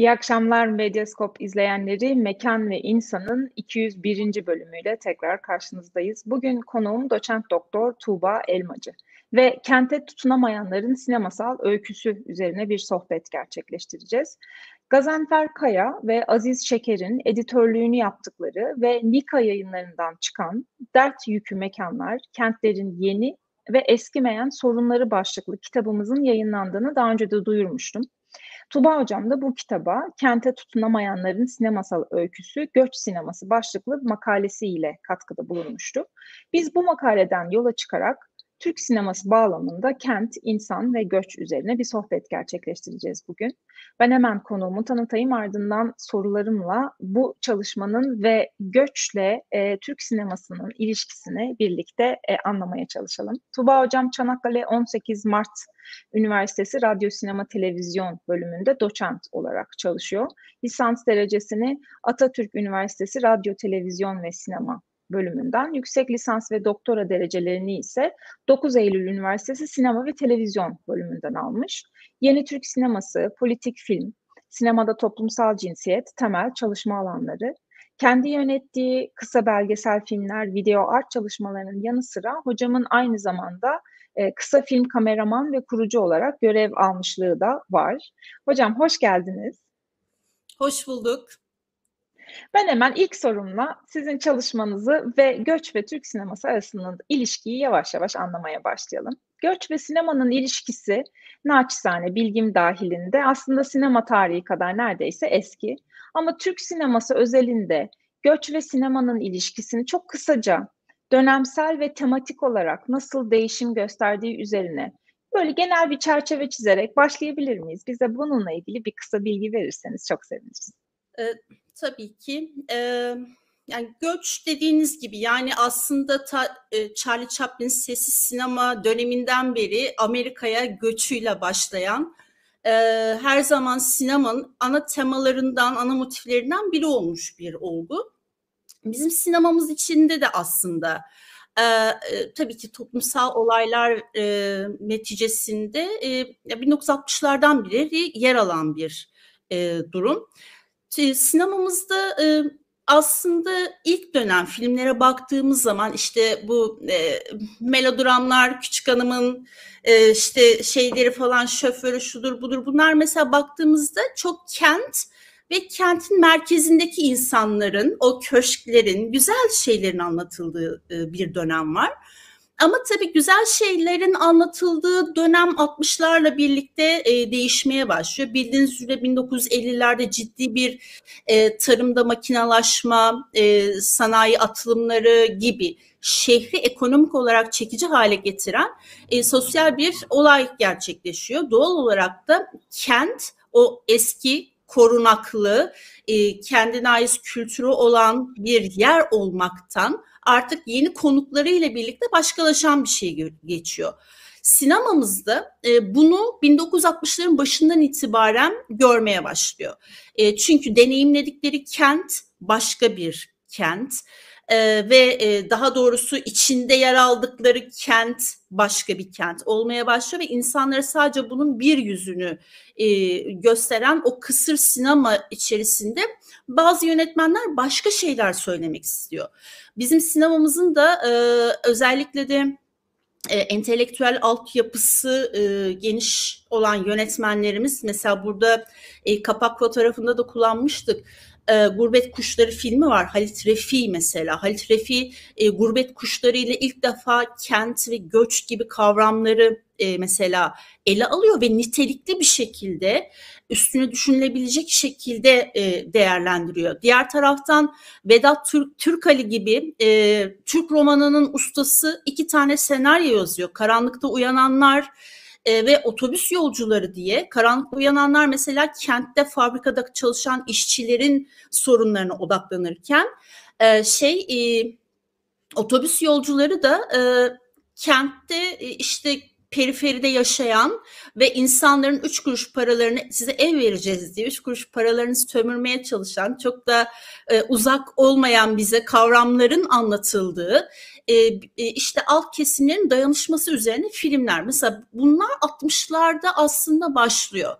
İyi akşamlar Medyaskop izleyenleri. Mekan ve İnsan'ın 201. bölümüyle tekrar karşınızdayız. Bugün konuğum doçent doktor Tuğba Elmacı ve kente tutunamayanların sinemasal öyküsü üzerine bir sohbet gerçekleştireceğiz. Gazanfer Kaya ve Aziz Şeker'in editörlüğünü yaptıkları ve Nika yayınlarından çıkan Dert Yükü Mekanlar, Kentlerin Yeni ve Eskimeyen Sorunları başlıklı kitabımızın yayınlandığını daha önce de duyurmuştum. Tuba Hocam da bu kitaba Kente Tutunamayanların Sinemasal Öyküsü Göç Sineması başlıklı makalesiyle katkıda bulunmuştu. Biz bu makaleden yola çıkarak Türk sineması bağlamında kent, insan ve göç üzerine bir sohbet gerçekleştireceğiz bugün. Ben hemen konuğumu tanıtayım ardından sorularımla bu çalışmanın ve göçle e, Türk sinemasının ilişkisini birlikte e, anlamaya çalışalım. Tuba Hocam Çanakkale 18 Mart Üniversitesi Radyo Sinema Televizyon bölümünde doçent olarak çalışıyor. Lisans derecesini Atatürk Üniversitesi Radyo, Televizyon ve Sinema bölümünden, yüksek lisans ve doktora derecelerini ise 9 Eylül Üniversitesi Sinema ve Televizyon bölümünden almış. Yeni Türk sineması, politik film, sinemada toplumsal cinsiyet temel çalışma alanları. Kendi yönettiği kısa belgesel filmler, video art çalışmalarının yanı sıra hocamın aynı zamanda e, kısa film kameraman ve kurucu olarak görev almışlığı da var. Hocam hoş geldiniz. Hoş bulduk. Ben hemen ilk sorumla sizin çalışmanızı ve göç ve Türk sineması arasında ilişkiyi yavaş yavaş anlamaya başlayalım. Göç ve sinemanın ilişkisi naçizane bilgim dahilinde aslında sinema tarihi kadar neredeyse eski. Ama Türk sineması özelinde göç ve sinemanın ilişkisini çok kısaca dönemsel ve tematik olarak nasıl değişim gösterdiği üzerine böyle genel bir çerçeve çizerek başlayabilir miyiz? Bize bununla ilgili bir kısa bilgi verirseniz çok seviniriz. Ee, tabii ki. Ee, yani göç dediğiniz gibi yani aslında ta, e, Charlie Chaplin sessiz sinema döneminden beri Amerika'ya göçüyle başlayan e, her zaman sinemanın ana temalarından, ana motiflerinden biri olmuş bir olgu. Bizim sinemamız içinde de aslında e, e, tabii ki toplumsal olaylar e, neticesinde e, 1960'lardan beri yer alan bir e, durum. Sinemamızda e, aslında ilk dönem filmlere baktığımız zaman işte bu e, melodramlar, Küçük Hanım'ın e, işte şeyleri falan şoförü şudur budur bunlar mesela baktığımızda çok kent ve kentin merkezindeki insanların, o köşklerin, güzel şeylerin anlatıldığı e, bir dönem var. Ama tabii güzel şeylerin anlatıldığı dönem 60'larla birlikte e, değişmeye başlıyor. Bildiğiniz üzere 1950'lerde ciddi bir e, tarımda makinalaşma, e, sanayi atılımları gibi şehri ekonomik olarak çekici hale getiren e, sosyal bir olay gerçekleşiyor. Doğal olarak da kent o eski korunaklı, e, kendine ait kültürü olan bir yer olmaktan artık yeni konuklarıyla birlikte başkalaşan bir şey geçiyor. Sinemamızda e, bunu 1960'ların başından itibaren görmeye başlıyor. E, çünkü deneyimledikleri kent başka bir kent e, ve e, daha doğrusu içinde yer aldıkları kent başka bir kent olmaya başlıyor ve insanlara sadece bunun bir yüzünü e, gösteren o kısır sinema içerisinde bazı yönetmenler başka şeyler söylemek istiyor. Bizim sinemamızın da e, özellikle de entelektüel altyapısı e, geniş olan yönetmenlerimiz mesela burada kapak fotoğrafında da kullanmıştık e, Gurbet Kuşları filmi var. Halit Refi mesela. Halit Refi e, gurbet kuşları ile ilk defa kent ve göç gibi kavramları e, mesela ele alıyor ve nitelikli bir şekilde üstüne düşünülebilecek şekilde e, değerlendiriyor. Diğer taraftan Vedat Türk, Türkali gibi e, Türk romanının ustası iki tane senaryo yazıyor. Karanlıkta Uyananlar e, ve otobüs yolcuları diye karanlık uyananlar mesela kentte fabrikada çalışan işçilerin sorunlarına odaklanırken e, şey e, otobüs yolcuları da e, kentte e, işte periferide yaşayan ve insanların üç kuruş paralarını size ev vereceğiz diye üç kuruş paralarını sömürmeye çalışan çok da e, uzak olmayan bize kavramların anlatıldığı e, e, işte alt kesimlerin dayanışması üzerine filmler. Mesela bunlar 60'larda aslında başlıyor.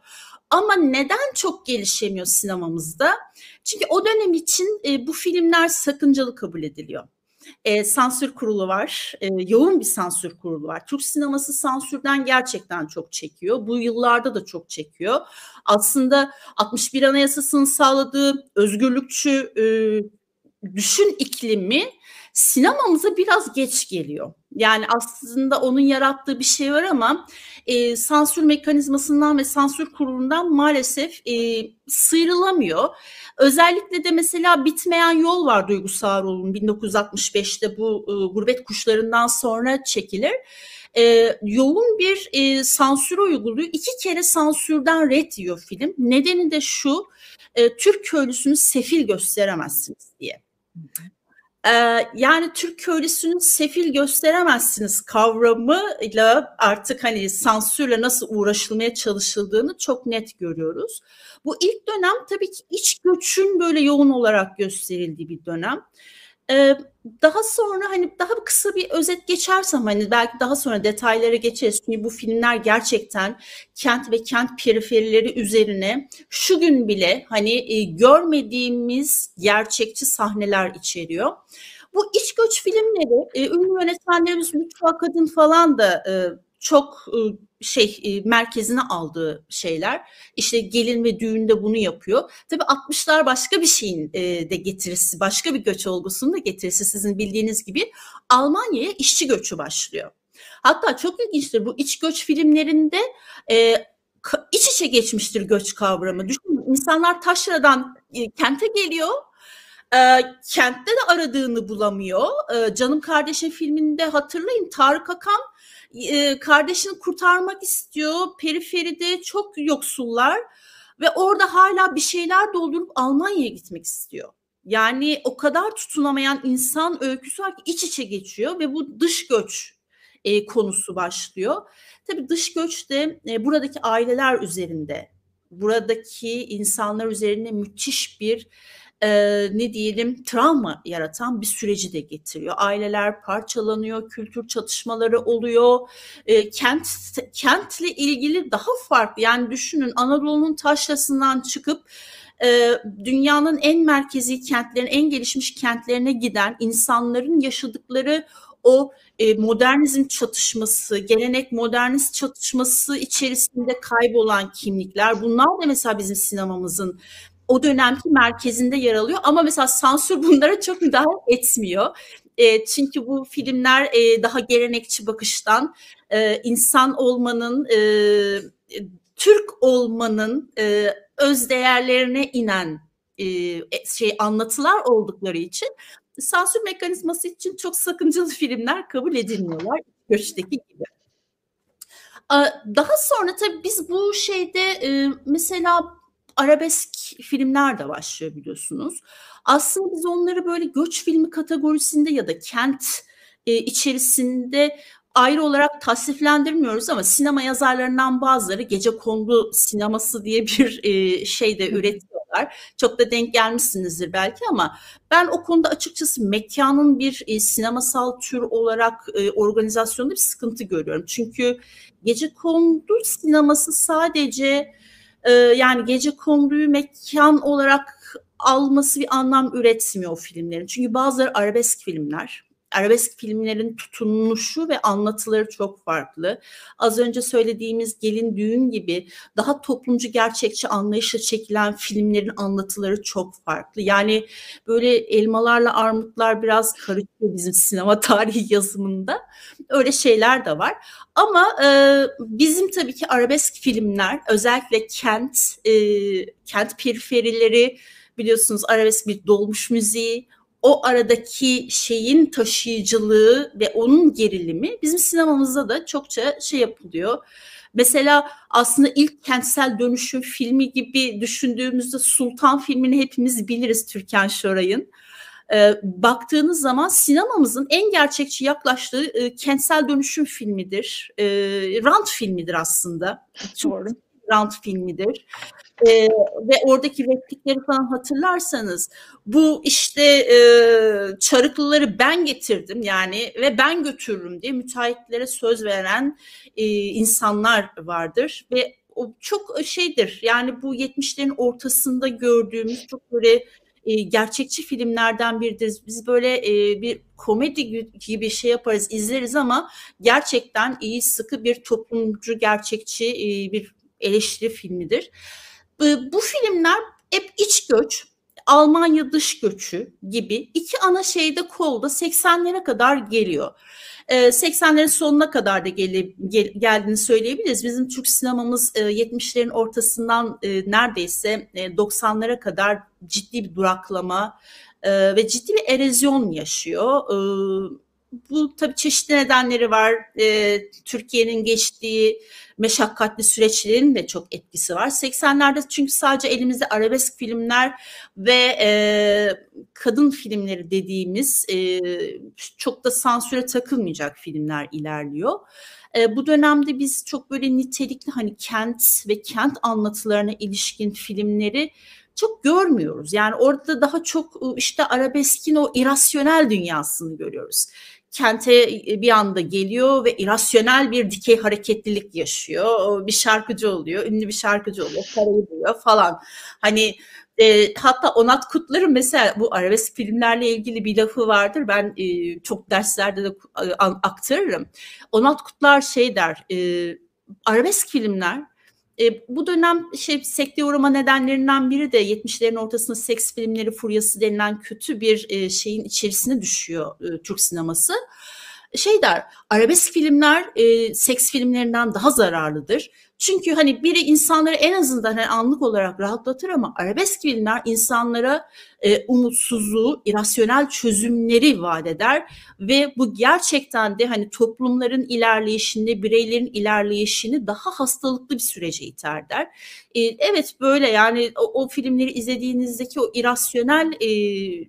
Ama neden çok gelişemiyor sinemamızda? Çünkü o dönem için e, bu filmler sakıncalı kabul ediliyor e, sansür kurulu var. E, yoğun bir sansür kurulu var. Türk sineması sansürden gerçekten çok çekiyor. Bu yıllarda da çok çekiyor. Aslında 61 Anayasası'nın sağladığı özgürlükçü e, düşün iklimi sinemamıza biraz geç geliyor. Yani aslında onun yarattığı bir şey var ama e, sansür mekanizmasından ve sansür kurulundan maalesef e, sıyrılamıyor. Özellikle de mesela Bitmeyen Yol var Duygu Sağroğlu'nun 1965'te bu e, gurbet kuşlarından sonra çekilir. E, yoğun bir e, sansür uyguluyor. İki kere sansürden red diyor film. Nedeni de şu, e, Türk köylüsünü sefil gösteremezsiniz diye. Yani Türk köylüsünü sefil gösteremezsiniz kavramıyla artık hani sansürle nasıl uğraşılmaya çalışıldığını çok net görüyoruz. Bu ilk dönem tabii ki iç göçün böyle yoğun olarak gösterildiği bir dönem. Daha sonra hani daha kısa bir özet geçersem hani belki daha sonra detaylara geçeriz. Çünkü bu filmler gerçekten kent ve kent periferileri üzerine şu gün bile hani e, görmediğimiz gerçekçi sahneler içeriyor. Bu iç göç filmleri e, ünlü yönetmenlerimiz Lütfü Kadın falan da e, çok e, şey e, merkezine aldığı şeyler. İşte gelin ve düğünde bunu yapıyor. Tabii 60'lar başka bir şeyin de getirisi, başka bir göç olgusunun da getirisi sizin bildiğiniz gibi Almanya'ya işçi göçü başlıyor. Hatta çok ilginçtir bu iç göç filmlerinde e, iç içe geçmiştir göç kavramı. Düşünün insanlar taşradan kente geliyor e, kentte de aradığını bulamıyor. E, Canım Kardeşim filminde hatırlayın Tarık Akan e, kardeşini kurtarmak istiyor. Periferide çok yoksullar ve orada hala bir şeyler doldurup Almanya'ya gitmek istiyor. Yani o kadar tutunamayan insan öyküsü var ki iç içe geçiyor ve bu dış göç e, konusu başlıyor. Tabii dış göç de e, buradaki aileler üzerinde, buradaki insanlar üzerine müthiş bir e, ne diyelim travma yaratan bir süreci de getiriyor. Aileler parçalanıyor, kültür çatışmaları oluyor. E, kent kentle ilgili daha farklı yani düşünün Anadolu'nun taşrasından çıkıp e, dünyanın en merkezi kentlerin, en gelişmiş kentlerine giden insanların yaşadıkları o e, modernizm çatışması, gelenek modernist çatışması içerisinde kaybolan kimlikler bunlar da mesela bizim sinemamızın o dönemki merkezinde yer alıyor ama mesela sansür bunlara çok müdahale etmiyor. E, çünkü bu filmler e, daha gelenekçi bakıştan e, insan olmanın, e, Türk olmanın e, öz değerlerine inen e, şey anlatılar oldukları için sansür mekanizması için çok sakıncalı filmler kabul edilmiyorlar göçteki gibi. Daha sonra tabii biz bu şeyde mesela arabesk filmler de başlıyor biliyorsunuz. Aslında biz onları böyle göç filmi kategorisinde ya da kent e, içerisinde ayrı olarak tasniflendirmiyoruz ama sinema yazarlarından bazıları gece kondu sineması diye bir e, şey de üretiyorlar. Çok da denk gelmişsinizdir belki ama ben o konuda açıkçası mekanın bir e, sinemasal tür olarak e, organizasyonda bir sıkıntı görüyorum. Çünkü gece kondu sineması sadece e, yani gece konduyu mekan olarak alması bir anlam üretmiyor o filmlerin. Çünkü bazıları arabesk filmler. Arabesk filmlerin tutunuşu ve anlatıları çok farklı. Az önce söylediğimiz Gelin Düğün gibi daha toplumcu gerçekçi anlayışla çekilen filmlerin anlatıları çok farklı. Yani böyle elmalarla armutlar biraz karışıyor bizim sinema tarihi yazımında. Öyle şeyler de var. Ama e, bizim tabii ki arabesk filmler özellikle kent, e, kent periferileri biliyorsunuz arabesk bir dolmuş müziği, o aradaki şeyin taşıyıcılığı ve onun gerilimi bizim sinemamızda da çokça şey yapılıyor. Mesela aslında ilk kentsel dönüşüm filmi gibi düşündüğümüzde Sultan filmini hepimiz biliriz Türkan Şoray'ın. E, baktığınız zaman sinemamızın en gerçekçi yaklaştığı e, kentsel dönüşüm filmidir. E, rant filmidir aslında. Doğru. Rant filmidir. E, ve oradaki replikleri falan hatırlarsanız bu işte e, çarıklıları ben getirdim yani ve ben götürürüm diye müteahhitlere söz veren e, insanlar vardır ve o çok şeydir. Yani bu 70'lerin ortasında gördüğümüz çok böyle e, gerçekçi filmlerden biridir. Biz böyle e, bir komedi gibi şey yaparız, izleriz ama gerçekten iyi, sıkı bir toplumcu, gerçekçi e, bir eleştiri filmidir. E, bu filmler hep iç göç, Almanya dış göçü gibi iki ana şeyde kolda 80'lere kadar geliyor. 80'lerin sonuna kadar da gel, gel, geldiğini söyleyebiliriz. Bizim Türk sinemamız 70'lerin ortasından neredeyse 90'lara kadar ciddi bir duraklama ve ciddi bir erozyon yaşıyor. Bu tabii çeşitli nedenleri var. Türkiye'nin geçtiği meşakkatli süreçlerin de çok etkisi var. 80'lerde çünkü sadece elimizde arabesk filmler ve e, kadın filmleri dediğimiz e, çok da sansüre takılmayacak filmler ilerliyor. E, bu dönemde biz çok böyle nitelikli hani kent ve kent anlatılarına ilişkin filmleri çok görmüyoruz. Yani orada daha çok işte arabeskin o irasyonel dünyasını görüyoruz kente e, bir anda geliyor ve irasyonel bir dikey hareketlilik yaşıyor. Bir şarkıcı oluyor, ünlü bir şarkıcı oluyor, parayı buluyor falan. Hani e, hatta Onat Kutlar'ın mesela bu arabesk filmlerle ilgili bir lafı vardır. Ben e, çok derslerde de e, aktarırım. Onat Kutlar şey der, e, arabesk filmler e, bu dönem şey sekteye uğrama nedenlerinden biri de 70'lerin ortasında seks filmleri furyası denilen kötü bir e, şeyin içerisine düşüyor e, Türk sineması. Şey der, arabesk filmler e, seks filmlerinden daha zararlıdır. Çünkü hani biri insanları en azından hani anlık olarak rahatlatır ama arabesk filmler insanlara e, umutsuzluğu, irasyonel çözümleri vaat eder ve bu gerçekten de hani toplumların ilerleyişini, bireylerin ilerleyişini daha hastalıklı bir sürece iter der. E, evet böyle yani o, o filmleri izlediğinizdeki o irasyonel e,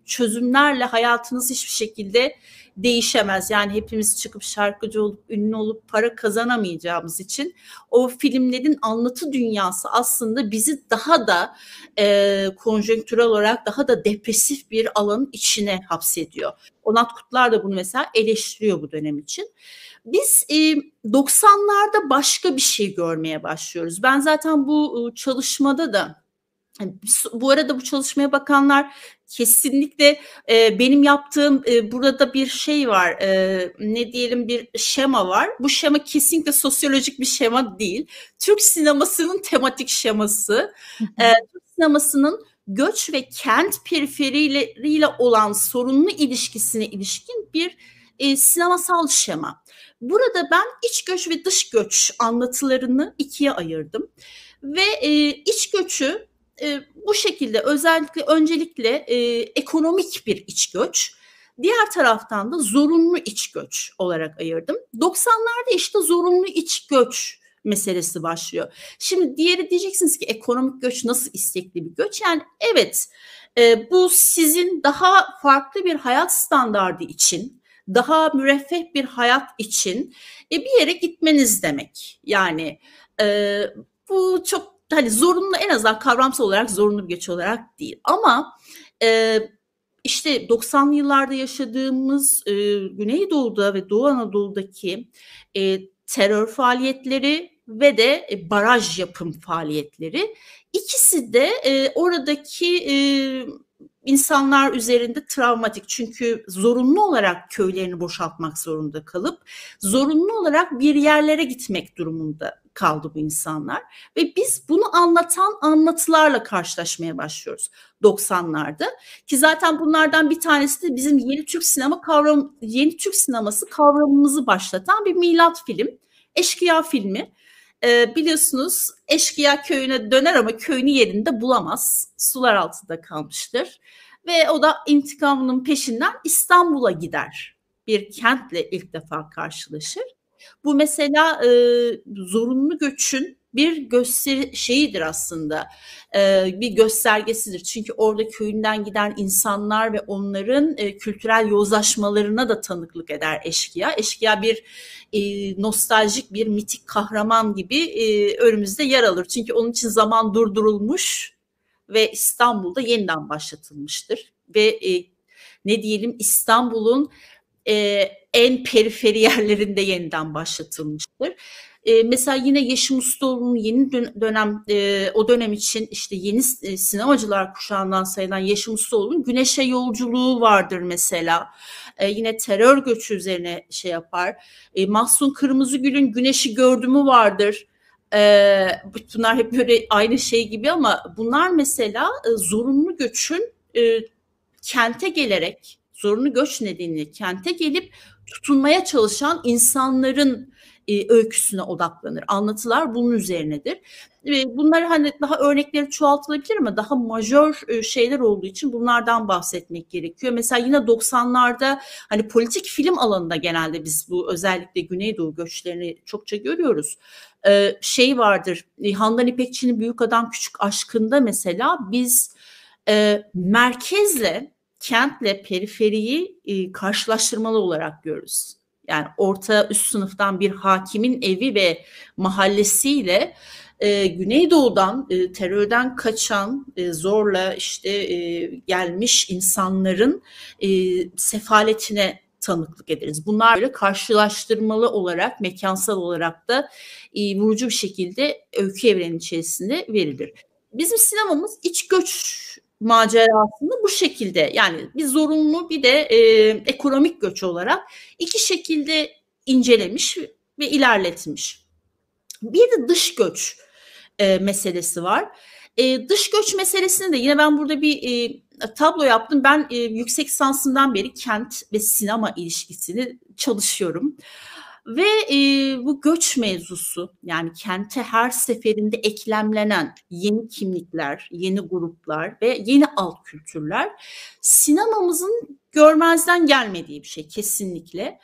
çözümlerle hayatınız hiçbir şekilde değişemez. Yani hepimiz çıkıp şarkıcı olup ünlü olup para kazanamayacağımız için o filmlerin anlatı dünyası aslında bizi daha da e, konjonktürel olarak daha da depresif bir alanın içine hapsediyor. Onat Kutlar da bunu mesela eleştiriyor bu dönem için. Biz e, 90'larda başka bir şey görmeye başlıyoruz. Ben zaten bu e, çalışmada da bu arada bu çalışmaya bakanlar kesinlikle e, benim yaptığım e, burada bir şey var e, ne diyelim bir şema var. Bu şema kesinlikle sosyolojik bir şema değil. Türk sinemasının tematik şeması. e, Türk sinemasının göç ve kent periferileriyle olan sorunlu ilişkisine ilişkin bir e, sinemasal şema. Burada ben iç göç ve dış göç anlatılarını ikiye ayırdım. Ve e, iç göçü e, bu şekilde özellikle öncelikle e, ekonomik bir iç göç, diğer taraftan da zorunlu iç göç olarak ayırdım. 90'larda işte zorunlu iç göç meselesi başlıyor. Şimdi diğeri diyeceksiniz ki ekonomik göç nasıl istekli bir göç? Yani evet e, bu sizin daha farklı bir hayat standardı için, daha müreffeh bir hayat için e, bir yere gitmeniz demek. Yani e, bu çok hani zorunlu en azından kavramsal olarak zorunlu bir göç olarak değil. Ama e, işte 90'lı yıllarda yaşadığımız e, Güneydoğu'da ve Doğu Anadolu'daki e, terör faaliyetleri ve de e, baraj yapım faaliyetleri ikisi de e, oradaki e, insanlar üzerinde travmatik çünkü zorunlu olarak köylerini boşaltmak zorunda kalıp zorunlu olarak bir yerlere gitmek durumunda kaldı bu insanlar ve biz bunu anlatan anlatılarla karşılaşmaya başlıyoruz 90'larda ki zaten bunlardan bir tanesi de bizim yeni Türk sinema kavram yeni Türk sineması kavramımızı başlatan bir milat film Eşkıya filmi e, biliyorsunuz eşkıya köyüne döner ama köyünü yerinde bulamaz. Sular altında kalmıştır. Ve o da intikamının peşinden İstanbul'a gider. Bir kentle ilk defa karşılaşır. Bu mesela e, zorunlu göçün bir gösteri şeyidir aslında e, bir göstergesidir. Çünkü orada köyünden giden insanlar ve onların e, kültürel yozlaşmalarına da tanıklık eder eşkıya. Eşkıya bir e, nostaljik bir mitik kahraman gibi e, önümüzde yer alır. Çünkü onun için zaman durdurulmuş ve İstanbul'da yeniden başlatılmıştır. Ve e, ne diyelim İstanbul'un e, en periferi yerlerinde yeniden başlatılmıştır. E, mesela yine Yeşim Ustaoğlu'nun yeni dönem e, o dönem için işte yeni e, sinemacılar kuşağından sayılan Yeşim Ustaoğlu'nun Güneşe Yolculuğu vardır mesela. E, yine terör göçü üzerine şey yapar. E, Mahsun Kırmızıgül'ün Güneşi Gördümü vardır. E, bunlar hep böyle aynı şey gibi ama bunlar mesela e, zorunlu göçün e, kente gelerek zorunlu göç nedeniyle kente gelip tutunmaya çalışan insanların e, öyküsüne odaklanır. Anlatılar bunun üzerinedir. E, bunlar hani daha örnekleri çoğaltılabilir ama daha majör e, şeyler olduğu için bunlardan bahsetmek gerekiyor. Mesela yine 90'larda hani politik film alanında genelde biz bu özellikle Güneydoğu göçlerini çokça görüyoruz. E, şey vardır e, Handan İpekçi'nin Büyük Adam Küçük Aşkı'nda mesela biz e, merkezle kentle periferiyi e, karşılaştırmalı olarak görürüz. Yani orta üst sınıftan bir hakimin evi ve mahallesiyle e, Güneydoğu'dan e, terörden kaçan e, zorla işte e, gelmiş insanların e, sefaletine tanıklık ederiz. Bunlar böyle karşılaştırmalı olarak, mekansal olarak da e, vurucu bir şekilde öykü evrenin içerisinde verilir. Bizim sinemamız iç göç macerasını bu şekilde yani bir zorunlu bir de e, ekonomik göç olarak iki şekilde incelemiş ve ilerletmiş. Bir de dış göç e, meselesi var. E, dış göç meselesini de yine ben burada bir e, tablo yaptım. Ben e, yüksek lisansından beri kent ve sinema ilişkisini çalışıyorum. Ve e, bu göç mevzusu yani kente her seferinde eklemlenen yeni kimlikler, yeni gruplar ve yeni alt kültürler sinemamızın görmezden gelmediği bir şey kesinlikle.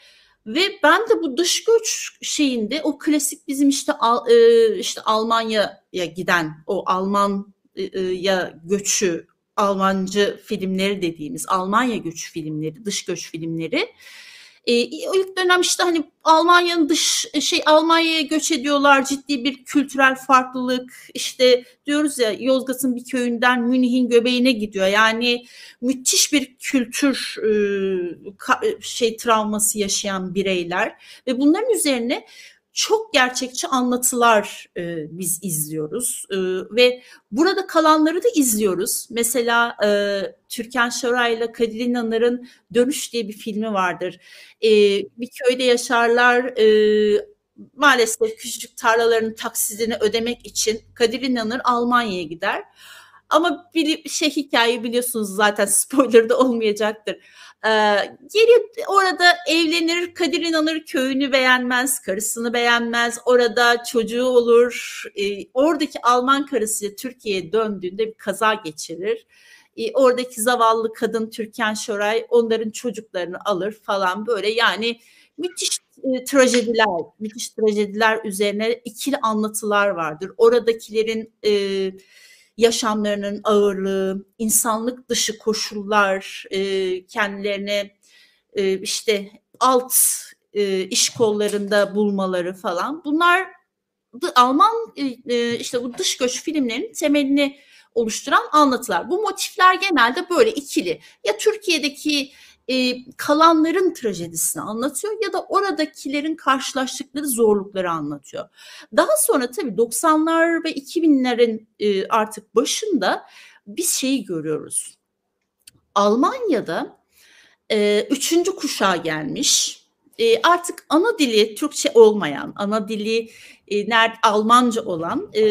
Ve ben de bu dış göç şeyinde o klasik bizim işte e, işte Almanya'ya giden o Alman ya göçü Almancı filmleri dediğimiz Almanya göçü filmleri, dış göç filmleri e, ilk dönem işte hani Almanya'nın dış şey Almanya'ya göç ediyorlar ciddi bir kültürel farklılık. İşte diyoruz ya Yozgat'ın bir köyünden Münih'in göbeğine gidiyor. Yani müthiş bir kültür e, şey travması yaşayan bireyler. Ve bunların üzerine çok gerçekçi anlatılar e, biz izliyoruz e, ve burada kalanları da izliyoruz. Mesela e, Türkan Şoray ile Kadir İnanır'ın Dönüş diye bir filmi vardır. E, bir köyde yaşarlar, e, maalesef küçücük tarlaların taksidini ödemek için Kadir İnanır Almanya'ya gider. Ama bir şey hikaye biliyorsunuz zaten spoiler da olmayacaktır. Ee, geri orada evlenir, Kadir İnanır köyünü beğenmez, karısını beğenmez, orada çocuğu olur. Ee, oradaki Alman karısı Türkiye'ye döndüğünde bir kaza geçirir. Ee, oradaki zavallı kadın Türkan Şoray onların çocuklarını alır falan böyle yani müthiş e, trajediler, müthiş trajediler üzerine ikili anlatılar vardır. Oradakilerin e, yaşamlarının ağırlığı, insanlık dışı koşullar, e, kendilerine e, işte alt e, iş kollarında bulmaları falan. Bunlar Alman e, e, işte bu dış göç filmlerinin temelini oluşturan anlatılar. Bu motifler genelde böyle ikili. Ya Türkiye'deki e, kalanların trajedisini anlatıyor ya da oradakilerin karşılaştıkları zorlukları anlatıyor. Daha sonra tabii 90'lar ve 2000'lerin e, artık başında biz şeyi görüyoruz. Almanya'da e, üçüncü kuşağa gelmiş e, artık ana dili Türkçe olmayan, ana dili e, nerede Almanca olan e,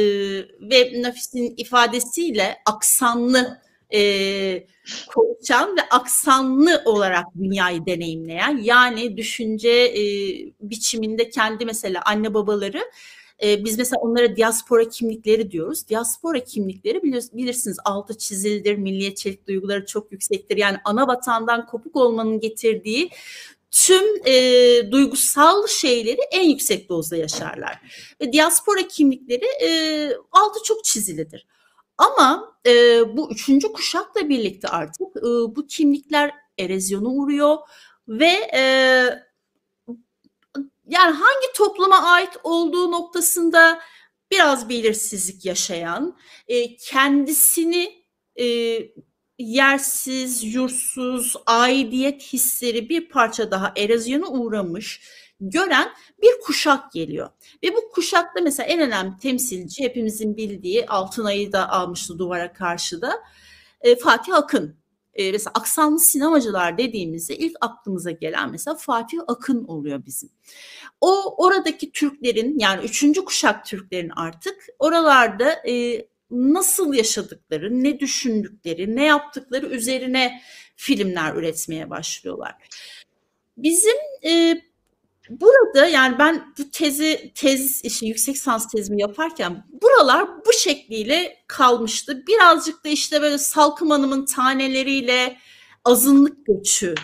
ve Nafis'in ifadesiyle aksanlı e, konuşan ve aksanlı olarak dünyayı deneyimleyen yani düşünce e, biçiminde kendi mesela anne babaları e, biz mesela onlara diaspora kimlikleri diyoruz. Diaspora kimlikleri bilirsiniz altı çizildir, milliyetçilik duyguları çok yüksektir. Yani ana vatandan kopuk olmanın getirdiği tüm e, duygusal şeyleri en yüksek dozda yaşarlar. Ve diaspora kimlikleri e, altı çok çizilidir. Ama e, bu üçüncü kuşakla birlikte artık e, bu kimlikler erozyona uğruyor ve e, yani hangi topluma ait olduğu noktasında biraz belirsizlik yaşayan, e, kendisini e, yersiz, yursuz, aidiyet hisleri bir parça daha erozyona uğramış, gören bir kuşak geliyor. Ve bu kuşakta mesela en önemli temsilci hepimizin bildiği Altınay'ı da almıştı duvara karşıda e, Fatih Akın. E, mesela aksanlı sinemacılar dediğimizde ilk aklımıza gelen mesela Fatih Akın oluyor bizim. O oradaki Türklerin yani üçüncü kuşak Türklerin artık oralarda e, nasıl yaşadıkları, ne düşündükleri, ne yaptıkları üzerine filmler üretmeye başlıyorlar. Bizim e, burada yani ben bu tezi tez işte yüksek sans tezimi yaparken buralar bu şekliyle kalmıştı. Birazcık da işte böyle Salkım Hanım'ın taneleriyle azınlık göçü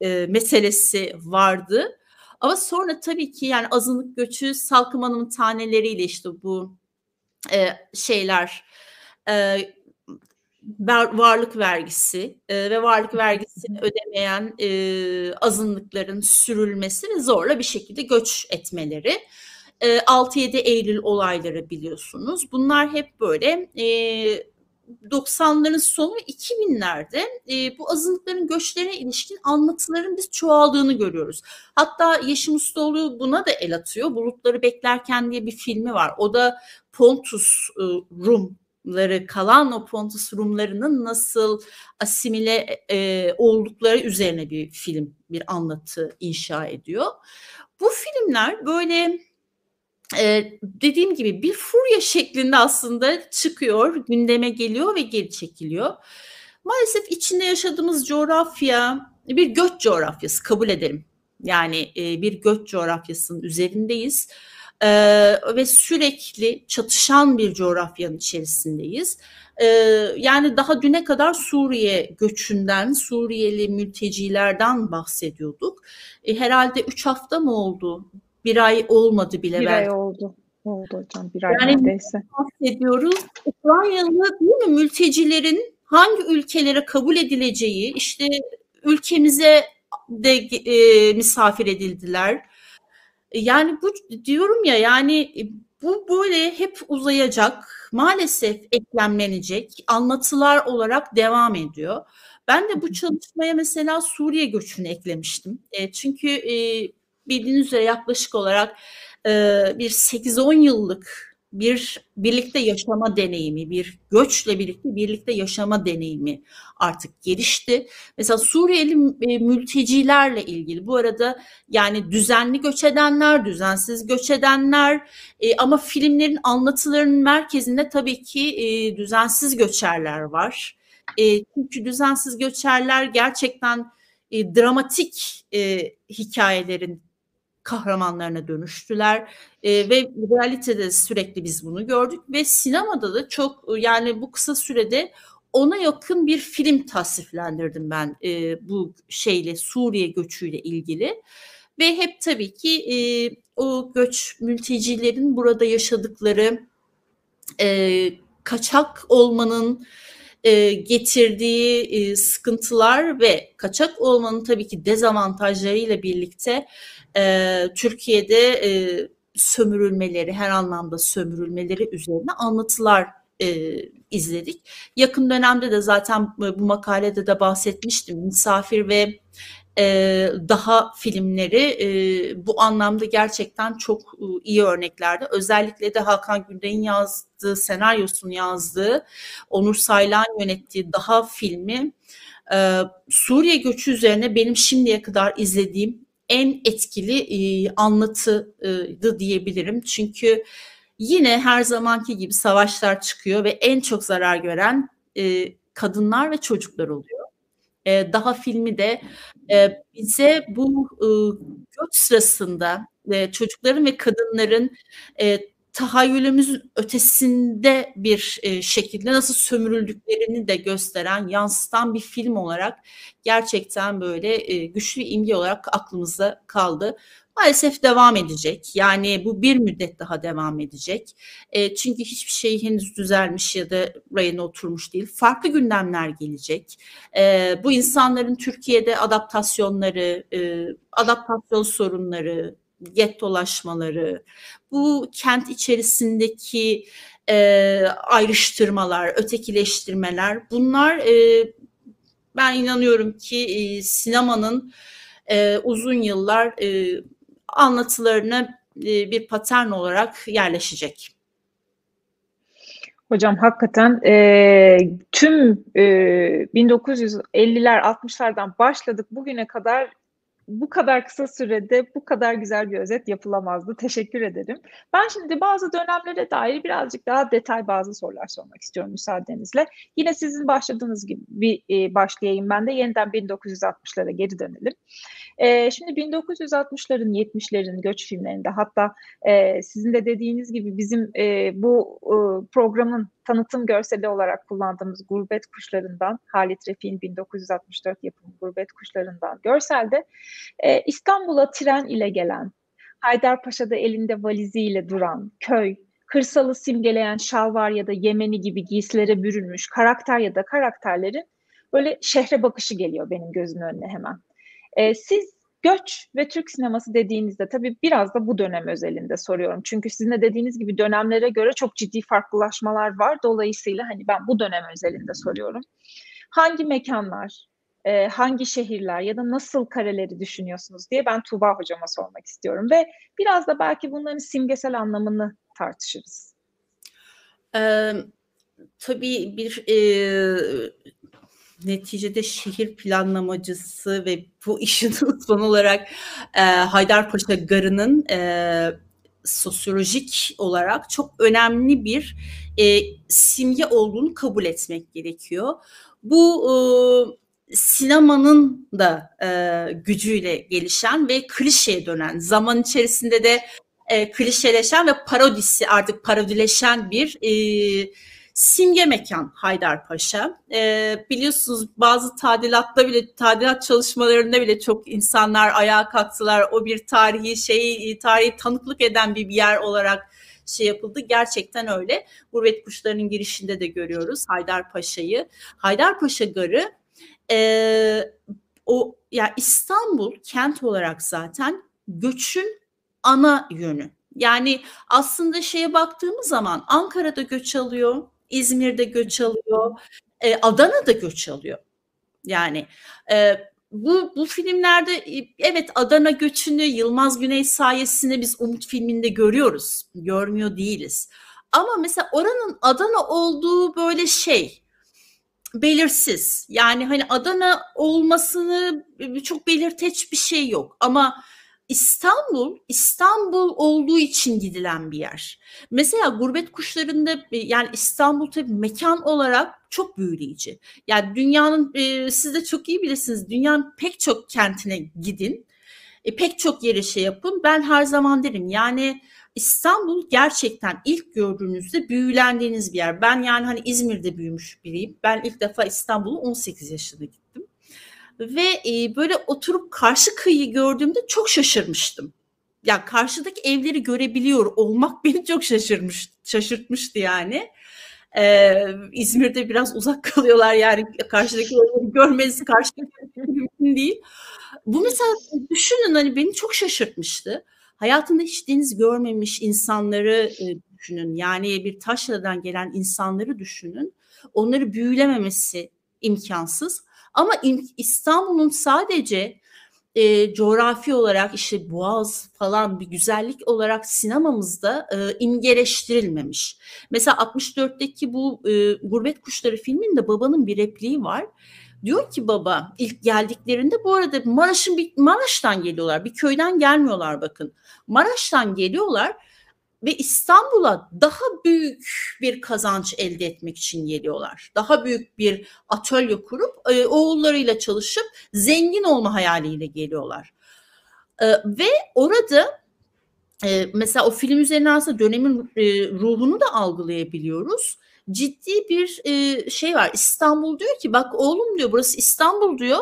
e, meselesi vardı. Ama sonra tabii ki yani azınlık göçü Salkım Hanım'ın taneleriyle işte bu e, şeyler e, varlık vergisi e, ve varlık vergisini ödemeyen e, azınlıkların sürülmesi ve zorla bir şekilde göç etmeleri. E, 6-7 Eylül olayları biliyorsunuz. Bunlar hep böyle e, 90'ların sonu 2000'lerde e, bu azınlıkların göçlerine ilişkin anlatıların biz çoğaldığını görüyoruz. Hatta Yeşim Ustaoğlu buna da el atıyor. Bulutları Beklerken diye bir filmi var. O da Pontus e, Rum Rumları kalan o Pontus Rumlarının nasıl asimile e, oldukları üzerine bir film, bir anlatı inşa ediyor. Bu filmler böyle e, dediğim gibi bir furya şeklinde aslında çıkıyor, gündeme geliyor ve geri çekiliyor. Maalesef içinde yaşadığımız coğrafya bir göç coğrafyası kabul edelim. Yani e, bir göç coğrafyasının üzerindeyiz e, ve sürekli çatışan bir coğrafyanın içerisindeyiz. E, yani daha düne kadar Suriye göçünden, Suriyeli mültecilerden bahsediyorduk. E, herhalde üç hafta mı oldu? Bir ay olmadı bile. Bir belki. ay oldu. Oldu hocam bir ay yani neredeyse. bahsediyoruz. Ukraynalı değil mi mültecilerin hangi ülkelere kabul edileceği işte ülkemize de e, misafir edildiler yani bu diyorum ya yani e, bu böyle hep uzayacak. Maalesef eklemlenecek. Anlatılar olarak devam ediyor. Ben de bu çalışmaya mesela Suriye göçünü eklemiştim. E, çünkü e, bildiğiniz üzere yaklaşık olarak e, bir 8-10 yıllık bir birlikte yaşama deneyimi, bir göçle birlikte birlikte yaşama deneyimi artık gelişti. Mesela Suriyeli e, mültecilerle ilgili bu arada yani düzenli göç edenler, düzensiz göç edenler e, ama filmlerin anlatılarının merkezinde tabii ki e, düzensiz göçerler var. Çünkü düzensiz göçerler gerçekten dramatik hikayelerin kahramanlarına dönüştüler. E, ve realitede sürekli biz bunu gördük ve sinemada da çok yani bu kısa sürede ona yakın bir film tasniflendirdim ben e, bu şeyle Suriye göçüyle ilgili. Ve hep tabii ki e, o göç mültecilerin burada yaşadıkları e, kaçak olmanın e, getirdiği e, sıkıntılar ve kaçak olmanın tabii ki dezavantajlarıyla birlikte e, Türkiye'de sömürülmeleri, her anlamda sömürülmeleri üzerine anlatılar izledik. Yakın dönemde de zaten bu makalede de bahsetmiştim. Misafir ve e, daha filmleri e, bu anlamda gerçekten çok e, iyi örneklerdi. Özellikle de Hakan Günday'ın yazdığı, senaryosunu yazdığı, Onur Saylan yönettiği daha filmi e, Suriye göçü üzerine benim şimdiye kadar izlediğim en etkili e, anlatıydı diyebilirim. Çünkü yine her zamanki gibi savaşlar çıkıyor ve en çok zarar gören e, kadınlar ve çocuklar oluyor. E, daha filmi de e, bize bu e, göç sırasında e, çocukların ve kadınların e, tahayyülümüzün ötesinde bir şekilde nasıl sömürüldüklerini de gösteren, yansıtan bir film olarak gerçekten böyle güçlü imge olarak aklımızda kaldı. Maalesef devam edecek. Yani bu bir müddet daha devam edecek. E, çünkü hiçbir şey henüz düzelmiş ya da rayına oturmuş değil. Farklı gündemler gelecek. E, bu insanların Türkiye'de adaptasyonları, e, adaptasyon sorunları, gettolaşmaları, bu kent içerisindeki e, ayrıştırmalar, ötekileştirmeler bunlar e, ben inanıyorum ki e, sinemanın e, uzun yıllar e, anlatılarına bir patern olarak yerleşecek. Hocam hakikaten e, tüm e, 1950'ler 60'lardan başladık bugüne kadar bu kadar kısa sürede bu kadar güzel bir özet yapılamazdı. Teşekkür ederim. Ben şimdi bazı dönemlere dair birazcık daha detay bazı sorular sormak istiyorum müsaadenizle. Yine sizin başladığınız gibi bir e, başlayayım ben de yeniden 1960'lara geri dönelim. E, şimdi 1960'ların 70'lerin göç filmlerinde hatta e, sizin de dediğiniz gibi bizim e, bu e, programın tanıtım görseli olarak kullandığımız Gurbet Kuşlarından, Halit Refik'in 1964 yapımı Gurbet Kuşlarından görselde e, İstanbul'a tren ile gelen, Haydarpaşa'da elinde valiziyle duran, köy, kırsalı simgeleyen şalvar ya da yemeni gibi giysilere bürünmüş karakter ya da karakterlerin böyle şehre bakışı geliyor benim gözümün önüne hemen. E, siz göç ve Türk sineması dediğinizde tabii biraz da bu dönem özelinde soruyorum. Çünkü sizin de dediğiniz gibi dönemlere göre çok ciddi farklılaşmalar var. Dolayısıyla hani ben bu dönem özelinde soruyorum. Hangi mekanlar, e, hangi şehirler ya da nasıl kareleri düşünüyorsunuz diye ben Tuğba hocama sormak istiyorum. Ve biraz da belki bunların simgesel anlamını tartışırız. Ee, tabii bir e, neticede şehir planlamacısı ve bu işin uzman olarak e, Haydarpaşa Garı'nın e, sosyolojik olarak çok önemli bir e, simge olduğunu kabul etmek gerekiyor. Bu e, sinemanın da e, gücüyle gelişen ve klişeye dönen, zaman içerisinde de e, klişeleşen ve parodisi artık parodileşen bir e, simge mekan Haydarpaşa. E, biliyorsunuz bazı tadilatta bile tadilat çalışmalarında bile çok insanlar ayağa kalktılar. O bir tarihi şey tarihi tanıklık eden bir yer olarak şey yapıldı. Gerçekten öyle. Gurbet kuşlarının girişinde de görüyoruz Haydarpaşa'yı. Haydarpaşa Garı e, o ya yani İstanbul kent olarak zaten göçün ana yönü. Yani aslında şeye baktığımız zaman Ankara'da göç alıyor, İzmir'de göç alıyor, e, Adana'da göç alıyor. Yani e, bu bu filmlerde evet Adana göçünü Yılmaz Güney sayesinde biz Umut filminde görüyoruz. Görmüyor değiliz. Ama mesela oranın Adana olduğu böyle şey belirsiz. Yani hani Adana olmasını çok belirteç bir şey yok. Ama İstanbul, İstanbul olduğu için gidilen bir yer. Mesela gurbet kuşlarında e, yani İstanbul tabii mekan olarak çok büyüleyici. Yani dünyanın e, siz de çok iyi bilirsiniz dünyanın pek çok kentine gidin. E, pek çok yere şey yapın. Ben her zaman derim yani İstanbul gerçekten ilk gördüğünüzde büyülendiğiniz bir yer. Ben yani hani İzmir'de büyümüş biriyim. Ben ilk defa İstanbul'u 18 yaşında gittim. Ve e, böyle oturup karşı kıyıyı gördüğümde çok şaşırmıştım. Ya yani karşıdaki evleri görebiliyor olmak beni çok şaşırmış, şaşırtmıştı yani. Ee, İzmir'de biraz uzak kalıyorlar yani karşıdaki evleri görmeniz karşıdaki mümkün değil. Bu mesela düşünün hani beni çok şaşırtmıştı hayatında hiç deniz görmemiş insanları e, düşünün. Yani bir taşradan gelen insanları düşünün. Onları büyülememesi imkansız. Ama İstanbul'un sadece e, coğrafi olarak işte boğaz falan bir güzellik olarak sinemamızda e, imgeleştirilmemiş. Mesela 64'teki bu e, Gurbet Kuşları filminde babanın bir repliği var. Diyor ki baba ilk geldiklerinde bu arada Maraş'ın bir Maraş'tan geliyorlar. Bir köyden gelmiyorlar bakın. Maraş'tan geliyorlar ve İstanbul'a daha büyük bir kazanç elde etmek için geliyorlar. Daha büyük bir atölye kurup e, oğullarıyla çalışıp zengin olma hayaliyle geliyorlar. E, ve orada e, mesela o film üzerine aslında dönemin ruhunu da algılayabiliyoruz ciddi bir şey var. İstanbul diyor ki bak oğlum diyor burası İstanbul diyor.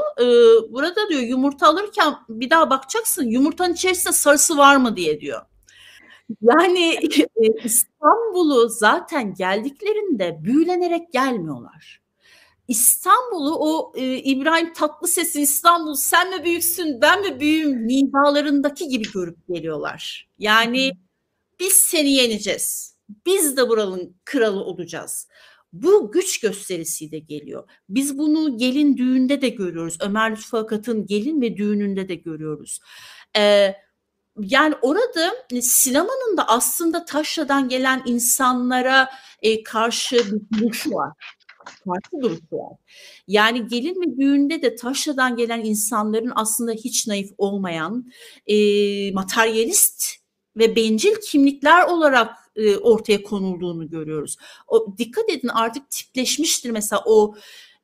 Burada diyor yumurta alırken bir daha bakacaksın yumurtanın içerisinde sarısı var mı diye diyor. Yani e, İstanbul'u zaten geldiklerinde büyülenerek gelmiyorlar. İstanbul'u o e, İbrahim Tatlıses'in İstanbul sen mi büyüksün ben mi büyüğüm nidalarındaki gibi görüp geliyorlar. Yani biz seni yeneceğiz biz de buranın kralı olacağız. Bu güç gösterisi de geliyor. Biz bunu gelin düğünde de görüyoruz. Ömer Lütfü Akat'ın gelin ve düğününde de görüyoruz. Ee, yani orada e, sinemanın da aslında taşradan gelen insanlara e, karşı bir duruş var. Karşı duruş var. Yani gelin ve düğünde de taşradan gelen insanların aslında hiç naif olmayan, e, materyalist ve bencil kimlikler olarak e, ortaya konulduğunu görüyoruz. O dikkat edin artık tipleşmiştir mesela o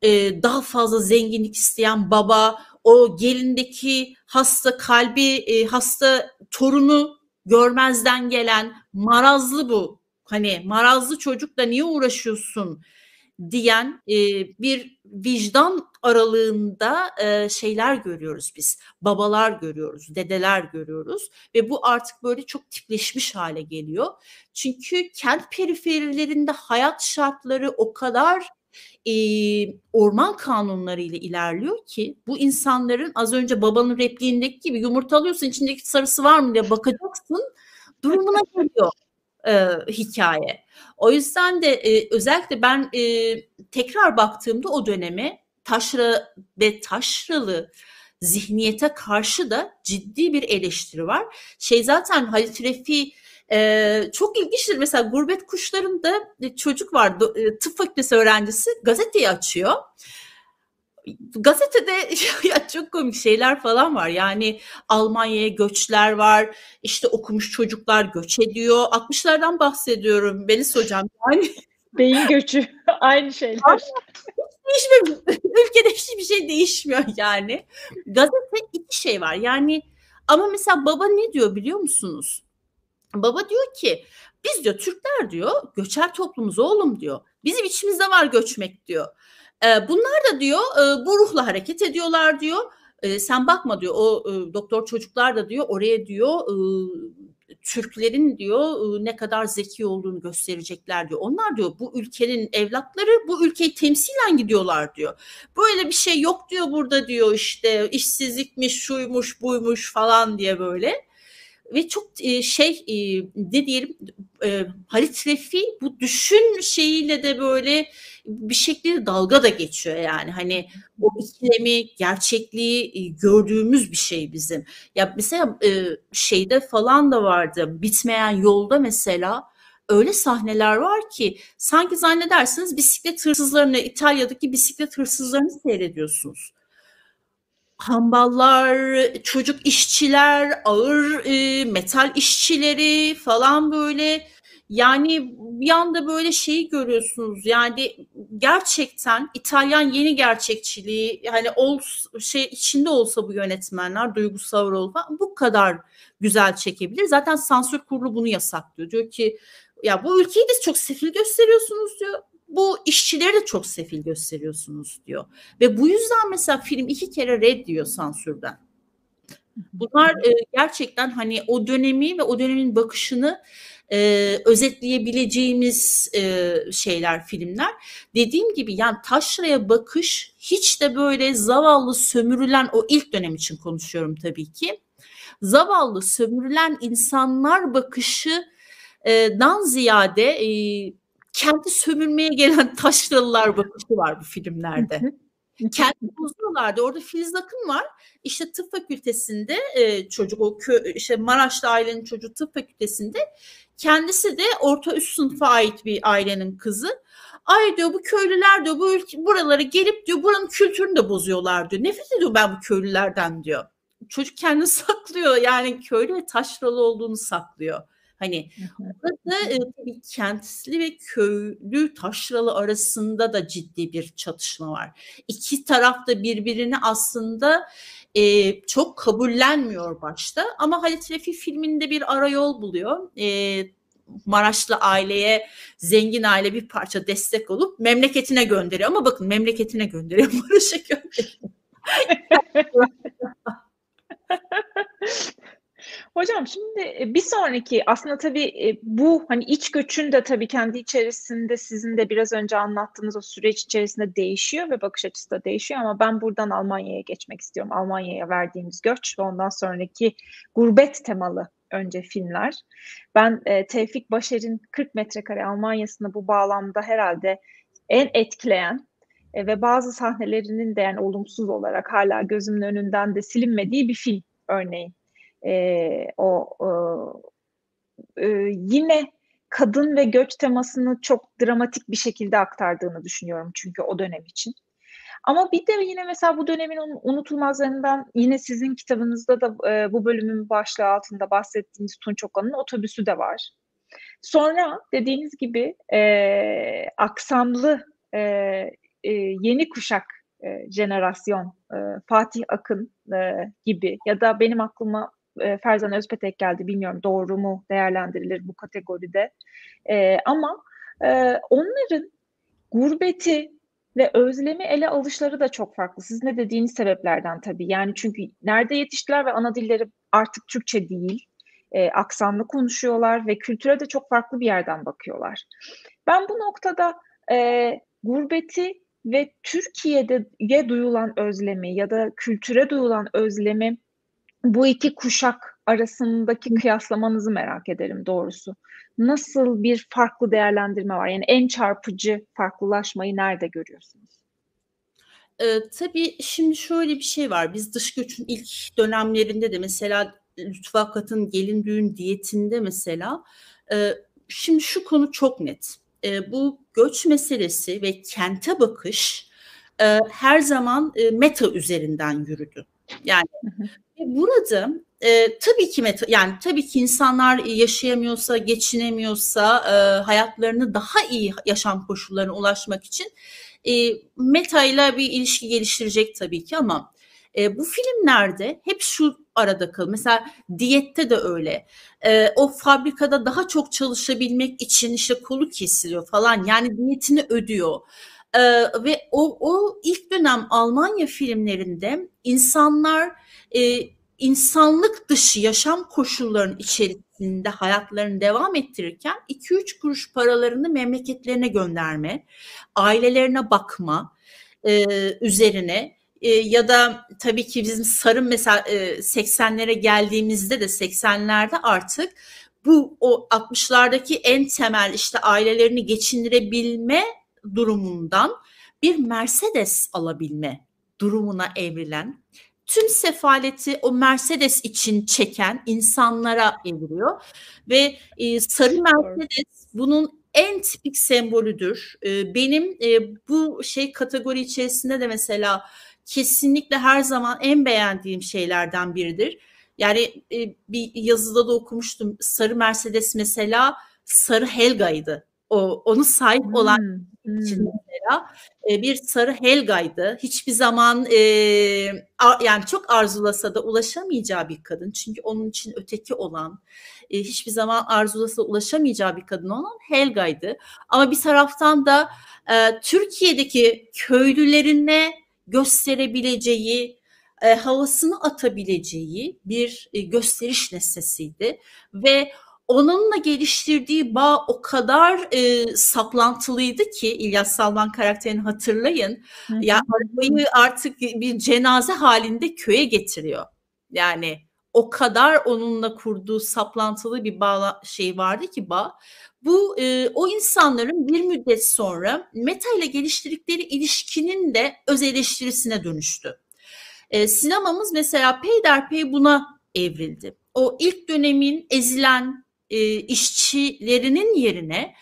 e, daha fazla zenginlik isteyen baba, o gelindeki hasta kalbi e, hasta torunu görmezden gelen marazlı bu. Hani marazlı çocukla niye uğraşıyorsun diyen e, bir vicdan aralığında e, şeyler görüyoruz biz. Babalar görüyoruz, dedeler görüyoruz ve bu artık böyle çok tipleşmiş hale geliyor. Çünkü kent periferilerinde hayat şartları o kadar e, orman kanunları ile ilerliyor ki bu insanların az önce babanın repliğindeki gibi yumurta alıyorsun içindeki sarısı var mı diye bakacaksın durumuna geliyor e, hikaye. O yüzden de e, özellikle ben e, tekrar baktığımda o döneme taşra ve taşralı zihniyete karşı da ciddi bir eleştiri var. Şey zaten Halit Refi ee, çok ilginçtir. Mesela gurbet kuşlarında çocuk var e, tıp fakültesi öğrencisi gazeteyi açıyor. Gazetede ya çok komik şeyler falan var. Yani Almanya'ya göçler var. İşte okumuş çocuklar göç ediyor. 60'lardan bahsediyorum Beniz hocam. Yani beyin göçü aynı şeyler. Değişmiyor. Ülkede hiçbir şey değişmiyor yani. Gazete iki şey var. Yani ama mesela baba ne diyor biliyor musunuz? Baba diyor ki biz diyor Türkler diyor göçer toplumuz oğlum diyor. Bizim içimizde var göçmek diyor. E, bunlar da diyor e, bu ruhla hareket ediyorlar diyor. E, sen bakma diyor o e, doktor çocuklar da diyor oraya diyor e, Türklerin diyor ne kadar zeki olduğunu gösterecekler diyor. Onlar diyor bu ülkenin evlatları bu ülkeyi temsilen gidiyorlar diyor. Böyle bir şey yok diyor burada diyor işte işsizlikmiş şuymuş buymuş falan diye böyle ve çok e, şey e, ne diyelim e, Halit Refi bu düşün şeyiyle de böyle bir şekilde dalga da geçiyor yani. Hani o ikilemi gerçekliği e, gördüğümüz bir şey bizim. Ya mesela e, şeyde falan da vardı bitmeyen yolda mesela öyle sahneler var ki sanki zannedersiniz bisiklet hırsızlarını İtalya'daki bisiklet hırsızlarını seyrediyorsunuz hamballar, çocuk işçiler, ağır e, metal işçileri falan böyle yani bir anda böyle şeyi görüyorsunuz. Yani gerçekten İtalyan yeni gerçekçiliği hani ol şey içinde olsa bu yönetmenler duygusal rol falan bu kadar güzel çekebilir. Zaten sansür kurulu bunu yasaklıyor. Diyor ki ya bu ülkeyi de çok sefil gösteriyorsunuz diyor bu işçileri de çok sefil gösteriyorsunuz diyor. Ve bu yüzden mesela film iki kere red diyor sansürden. Bunlar e, gerçekten hani o dönemi ve o dönemin bakışını e, özetleyebileceğimiz e, şeyler filmler. Dediğim gibi yani taşraya bakış hiç de böyle zavallı sömürülen o ilk dönem için konuşuyorum tabii ki. Zavallı sömürülen insanlar bakışı dan ziyade e, kendi sömürmeye gelen taşralılar bakışı var bu filmlerde. kendi bozuyorlardı. Orada Filiz Akın var. İşte tıp fakültesinde e, çocuk o kö, işte Maraşlı ailenin çocuğu tıp fakültesinde kendisi de orta üst sınıfa ait bir ailenin kızı. Ay diyor bu köylüler diyor bu ülke, buralara gelip diyor buranın kültürünü de bozuyorlar diyor. Nefret ediyor ben bu köylülerden diyor. Çocuk kendini saklıyor yani köylü ve taşralı olduğunu saklıyor. Hani burada e, tabii kentli ve köylü taşralı arasında da ciddi bir çatışma var. İki taraf da birbirini aslında e, çok kabullenmiyor başta ama Halit Refi filminde bir arayol buluyor. E, Maraşlı aileye zengin aile bir parça destek olup memleketine gönderiyor ama bakın memleketine gönderiyor Maraş'a gönderiyor. Hocam şimdi e, bir sonraki aslında tabii e, bu hani iç göçün de tabii kendi içerisinde sizin de biraz önce anlattığınız o süreç içerisinde değişiyor ve bakış açısı da değişiyor ama ben buradan Almanya'ya geçmek istiyorum. Almanya'ya verdiğimiz göç ve ondan sonraki gurbet temalı önce filmler. Ben e, Tevfik Başer'in 40 metrekare Almanya'sını bu bağlamda herhalde en etkileyen ve bazı sahnelerinin de yani olumsuz olarak hala gözümün önünden de silinmediği bir film örneğin. E, o e, yine kadın ve göç temasını çok dramatik bir şekilde aktardığını düşünüyorum çünkü o dönem için. Ama bir de yine mesela bu dönemin unutulmazlarından yine sizin kitabınızda da e, bu bölümün başlığı altında bahsettiğiniz Tunç Okan'ın otobüsü de var. Sonra dediğiniz gibi e, aksanlı e, e, yeni kuşak e, jenerasyon e, Fatih Akın e, gibi ya da benim aklıma e, Ferzan Özpetek geldi bilmiyorum doğru mu değerlendirilir bu kategoride e, ama e, onların gurbeti ve özlemi ele alışları da çok farklı. Siz ne dediğiniz sebeplerden tabii. Yani çünkü nerede yetiştiler ve ana dilleri artık Türkçe değil. E, aksanlı konuşuyorlar ve kültüre de çok farklı bir yerden bakıyorlar. Ben bu noktada e, gurbeti ve Türkiye'de duyulan özlemi ya da kültüre duyulan özlemi bu iki kuşak arasındaki kıyaslamanızı merak ederim doğrusu. Nasıl bir farklı değerlendirme var? Yani en çarpıcı farklılaşmayı nerede görüyorsunuz? Ee, tabii şimdi şöyle bir şey var. Biz dış göçün ilk dönemlerinde de mesela Lütfü Akat'ın gelin düğün diyetinde mesela e, şimdi şu konu çok net. E, bu göç meselesi ve kente bakış e, her zaman e, meta üzerinden yürüdü. Yani burada e, tabii ki yani tabii ki insanlar yaşayamıyorsa, geçinemiyorsa, e, hayatlarını daha iyi yaşam koşullarına ulaşmak için e, meta ile bir ilişki geliştirecek tabii ki ama e, bu filmlerde hep şu arada kal. Mesela diyette de öyle. E, o fabrikada daha çok çalışabilmek için işte kolu kesiliyor falan. Yani diyetini ödüyor. E, ve o, o ilk dönem Almanya filmlerinde insanlar e, insanlık dışı yaşam koşullarının içerisinde hayatlarını devam ettirirken 2-3 kuruş paralarını memleketlerine gönderme, ailelerine bakma e, üzerine e, ya da tabii ki bizim sarım mesela e, 80'lere geldiğimizde de 80'lerde artık bu o 60'lardaki en temel işte ailelerini geçindirebilme durumundan bir Mercedes alabilme durumuna evrilen tüm sefaleti o Mercedes için çeken insanlara eviriyor ve e, sarı Mercedes bunun en tipik sembolüdür. E, benim e, bu şey kategori içerisinde de mesela kesinlikle her zaman en beğendiğim şeylerden biridir. Yani e, bir yazıda da okumuştum. Sarı Mercedes mesela sarı Helga'ydı. O onu sahip hmm, olan. İçin mesela e, bir sarı Helga'ydı. Hiçbir zaman e, a, yani çok arzulasa da ulaşamayacağı bir kadın. Çünkü onun için öteki olan, e, hiçbir zaman arzulasa ulaşamayacağı bir kadın olan Helga'ydı. Ama bir taraftan da e, Türkiye'deki köylülerine gösterebileceği, e, havasını atabileceği bir e, gösteriş nesnesiydi ve onunla geliştirdiği bağ o kadar e, saplantılıydı ki İlyas Salman karakterini hatırlayın. Hı hı. Ya arabayı artık bir cenaze halinde köye getiriyor. Yani o kadar onunla kurduğu saplantılı bir bağ şey vardı ki bağ. Bu e, o insanların bir müddet sonra meta ile geliştirdikleri ilişkinin de öz eleştirisine dönüştü. E, sinemamız mesela peyderpey buna evrildi. O ilk dönemin ezilen e, işçilerinin yerine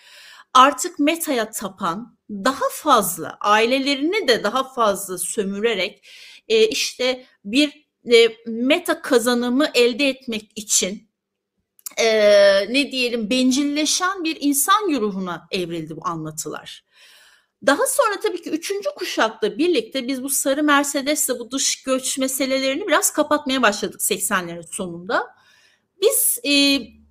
artık metaya tapan daha fazla ailelerini de daha fazla sömürerek e, işte bir e, meta kazanımı elde etmek için e, ne diyelim bencilleşen bir insan güruhuna evrildi bu anlatılar. Daha sonra tabii ki üçüncü kuşakla birlikte biz bu sarı Mercedes'le bu dış göç meselelerini biraz kapatmaya başladık 80'lerin sonunda. Biz e,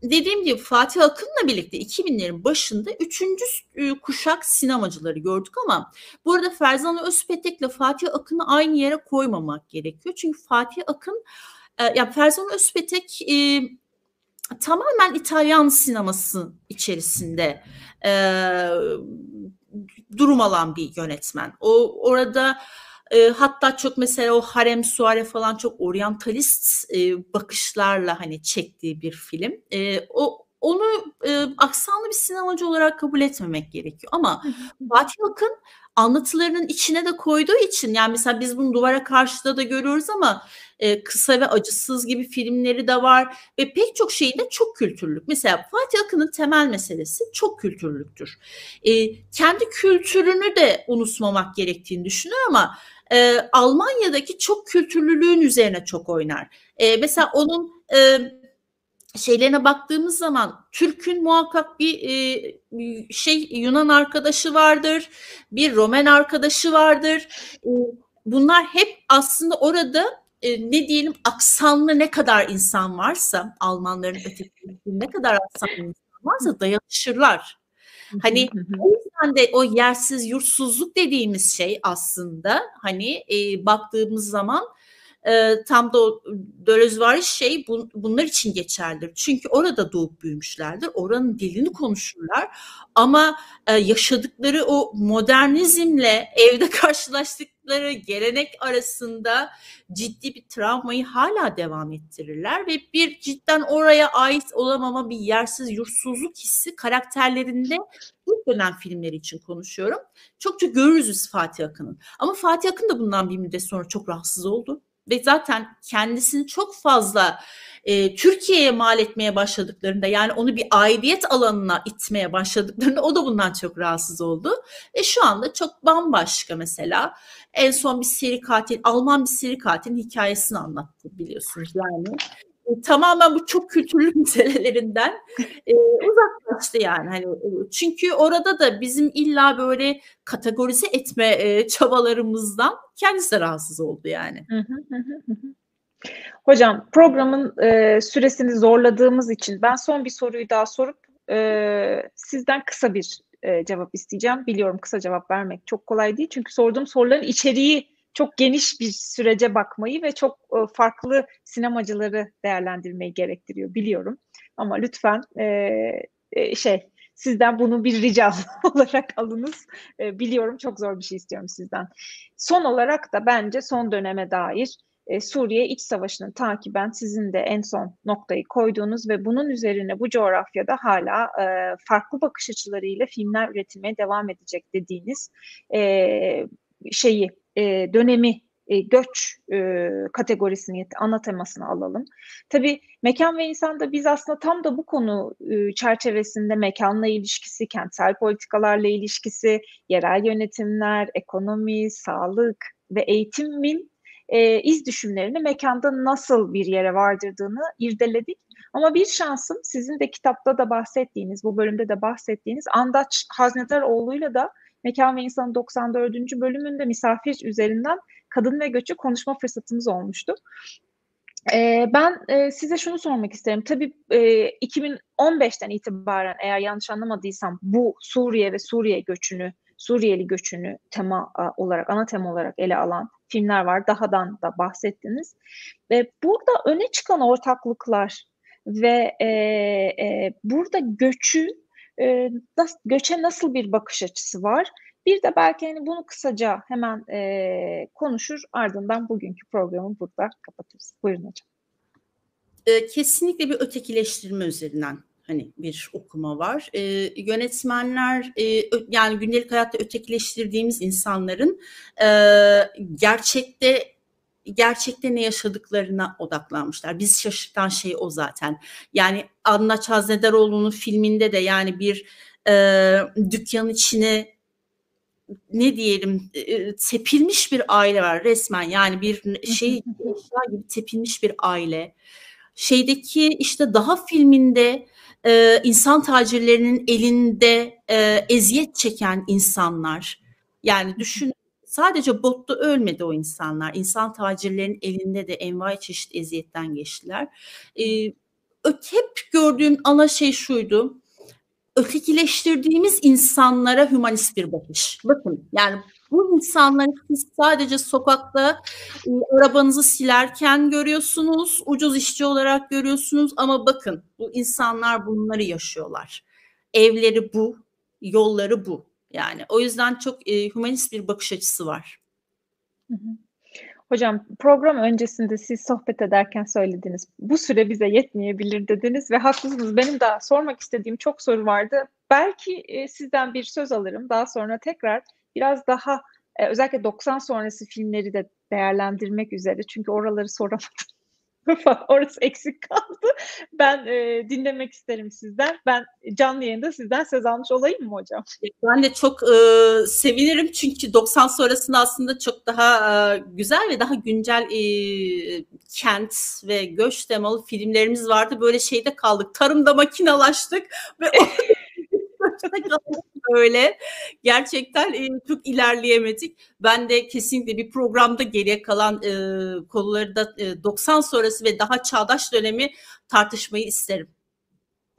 dediğim gibi Fatih Akın'la birlikte 2000'lerin başında üçüncü e, kuşak sinemacıları gördük ama bu arada Ferzan Özpetek'le Fatih Akın'ı aynı yere koymamak gerekiyor. Çünkü Fatih Akın, e, ya Ferzan Özpetek e, tamamen İtalyan sineması içerisinde e, durum alan bir yönetmen. O orada e, hatta çok mesela o harem suare falan çok oryantalist e, bakışlarla hani çektiği bir film. E, o onu e, aksanlı bir sinemacı olarak kabul etmemek gerekiyor. Ama Fatih Akın anlatılarının içine de koyduğu için yani mesela biz bunu duvara karşıda da görüyoruz ama e, kısa ve acısız gibi filmleri de var ve pek çok şeyinde çok kültürlük. Mesela Fatih Akın'ın temel meselesi çok kültürlüktür. E, kendi kültürünü de unutmamak gerektiğini düşünüyor ama e, Almanya'daki çok kültürlülüğün üzerine çok oynar. E, mesela onun e, şeylerine baktığımız zaman Türk'ün muhakkak bir e, şey Yunan arkadaşı vardır, bir Roman arkadaşı vardır. E, bunlar hep aslında orada e, ne diyelim aksanlı ne kadar insan varsa Almanların öteki ne kadar aksanlı insan varsa dayanışırlar. Hani o yüzden de o yersiz yurtsuzluk dediğimiz şey aslında hani e, baktığımız zaman e, tam da o var şey bun, bunlar için geçerlidir. Çünkü orada doğup büyümüşlerdir. Oranın dilini konuşurlar. Ama e, yaşadıkları o modernizmle evde karşılaştıkları gelenek arasında ciddi bir travmayı hala devam ettirirler ve bir cidden oraya ait olamama bir yersiz yurtsuzluk hissi karakterlerinde ilk dönem filmleri için konuşuyorum. Çokça görürüz Fatih Akın'ın. Ama Fatih Akın da bundan bir müddet sonra çok rahatsız oldu ve zaten kendisini çok fazla e, Türkiye'ye mal etmeye başladıklarında yani onu bir aidiyet alanına itmeye başladıklarında o da bundan çok rahatsız oldu. Ve şu anda çok bambaşka mesela en son bir seri katil Alman bir seri katilin hikayesini anlattı biliyorsunuz yani tamamen bu çok kültürlü meselelerinden e, uzaklaştı yani hani çünkü orada da bizim illa böyle kategorize etme e, çabalarımızdan kendisi rahatsız oldu yani. Hocam programın e, süresini zorladığımız için ben son bir soruyu daha sorup e, sizden kısa bir e, cevap isteyeceğim. Biliyorum kısa cevap vermek çok kolay değil çünkü sorduğum soruların içeriği çok geniş bir sürece bakmayı ve çok e, farklı sinemacıları değerlendirmeyi gerektiriyor biliyorum. Ama lütfen e, e, şey sizden bunu bir rica olarak alınız. E, biliyorum çok zor bir şey istiyorum sizden. Son olarak da bence son döneme dair e, Suriye iç savaşını takiben sizin de en son noktayı koyduğunuz ve bunun üzerine bu coğrafyada hala e, farklı bakış açılarıyla filmler üretilmeye devam edecek dediğiniz e, şeyi e, dönemi e, göç e, kategorisini ana temasını alalım. Tabii mekan ve insanda biz aslında tam da bu konu e, çerçevesinde mekanla ilişkisi, kentsel politikalarla ilişkisi, yerel yönetimler, ekonomi, sağlık ve eğitimin e, iz düşümlerini mekanda nasıl bir yere vardırdığını irdeledik. Ama bir şansım sizin de kitapta da bahsettiğiniz, bu bölümde de bahsettiğiniz Andaç Haznedaroğlu'yla da Mekan ve İnsan'ın 94. bölümünde misafir üzerinden kadın ve göçü konuşma fırsatımız olmuştu. Ee, ben e, size şunu sormak isterim. Tabii e, 2015'ten itibaren eğer yanlış anlamadıysam bu Suriye ve Suriye göçünü, Suriyeli göçünü tema olarak, ana tema olarak ele alan filmler var. Dahadan da bahsettiniz. Ve burada öne çıkan ortaklıklar ve e, e, burada göçü e, nas, göçe nasıl bir bakış açısı var? Bir de belki hani bunu kısaca hemen e, konuşur ardından bugünkü programı burada kapatırız. Buyurun hocam. Kesinlikle bir ötekileştirme üzerinden hani bir okuma var. E, yönetmenler e, yani gündelik hayatta ötekileştirdiğimiz insanların e, gerçekte gerçekte ne yaşadıklarına odaklanmışlar. Biz şaşırtan şey o zaten. Yani Anna Çaznedaroğlu'nun filminde de yani bir e, dükkanın içine ne diyelim e, tepilmiş bir aile var resmen yani bir şey gibi tepilmiş bir aile. Şeydeki işte daha filminde e, insan tacirlerinin elinde e, eziyet çeken insanlar. Yani düşün Sadece botta ölmedi o insanlar. İnsan tacirlerin elinde de envai çeşit eziyetten geçtiler. Ee, hep gördüğüm ana şey şuydu. Ötekileştirdiğimiz insanlara hümanist bir bakış. Bakın yani bu insanları siz sadece sokakta e, arabanızı silerken görüyorsunuz, ucuz işçi olarak görüyorsunuz ama bakın bu insanlar bunları yaşıyorlar. Evleri bu, yolları bu. Yani o yüzden çok e, humanist bir bakış açısı var. Hocam program öncesinde siz sohbet ederken söylediniz. Bu süre bize yetmeyebilir dediniz ve haklısınız. Benim daha sormak istediğim çok soru vardı. Belki e, sizden bir söz alırım. Daha sonra tekrar biraz daha e, özellikle 90 sonrası filmleri de değerlendirmek üzere. Çünkü oraları soramadım. Orası eksik kaldı. Ben e, dinlemek isterim sizden. Ben canlı yayında sizden söz almış olayım mı hocam? Ben de çok e, sevinirim çünkü 90 sonrasında aslında çok daha e, güzel ve daha güncel e, kent ve göç temalı filmlerimiz vardı. Böyle şeyde kaldık. Tarımda makinalaştık ve öyle. Gerçekten e, çok ilerleyemedik. Ben de kesinlikle bir programda geriye kalan e, konuları da e, 90 sonrası ve daha çağdaş dönemi tartışmayı isterim.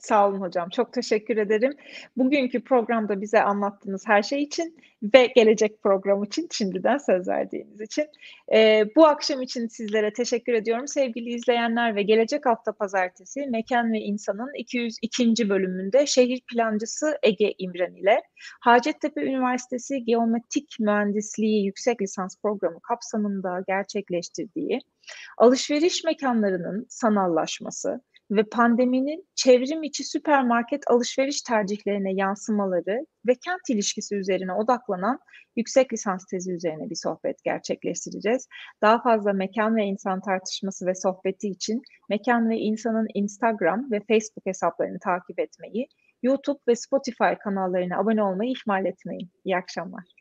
Sağ olun hocam. Çok teşekkür ederim. Bugünkü programda bize anlattığınız her şey için ve gelecek program için şimdiden söz verdiğiniz için. Ee, bu akşam için sizlere teşekkür ediyorum sevgili izleyenler ve gelecek hafta pazartesi Mekan ve İnsan'ın 202. bölümünde şehir plancısı Ege İmren ile Hacettepe Üniversitesi Geometrik Mühendisliği Yüksek Lisans Programı kapsamında gerçekleştirdiği alışveriş mekanlarının sanallaşması, ve pandeminin çevrim içi süpermarket alışveriş tercihlerine yansımaları ve kent ilişkisi üzerine odaklanan yüksek lisans tezi üzerine bir sohbet gerçekleştireceğiz. Daha fazla mekan ve insan tartışması ve sohbeti için Mekan ve İnsan'ın Instagram ve Facebook hesaplarını takip etmeyi, YouTube ve Spotify kanallarına abone olmayı ihmal etmeyin. İyi akşamlar.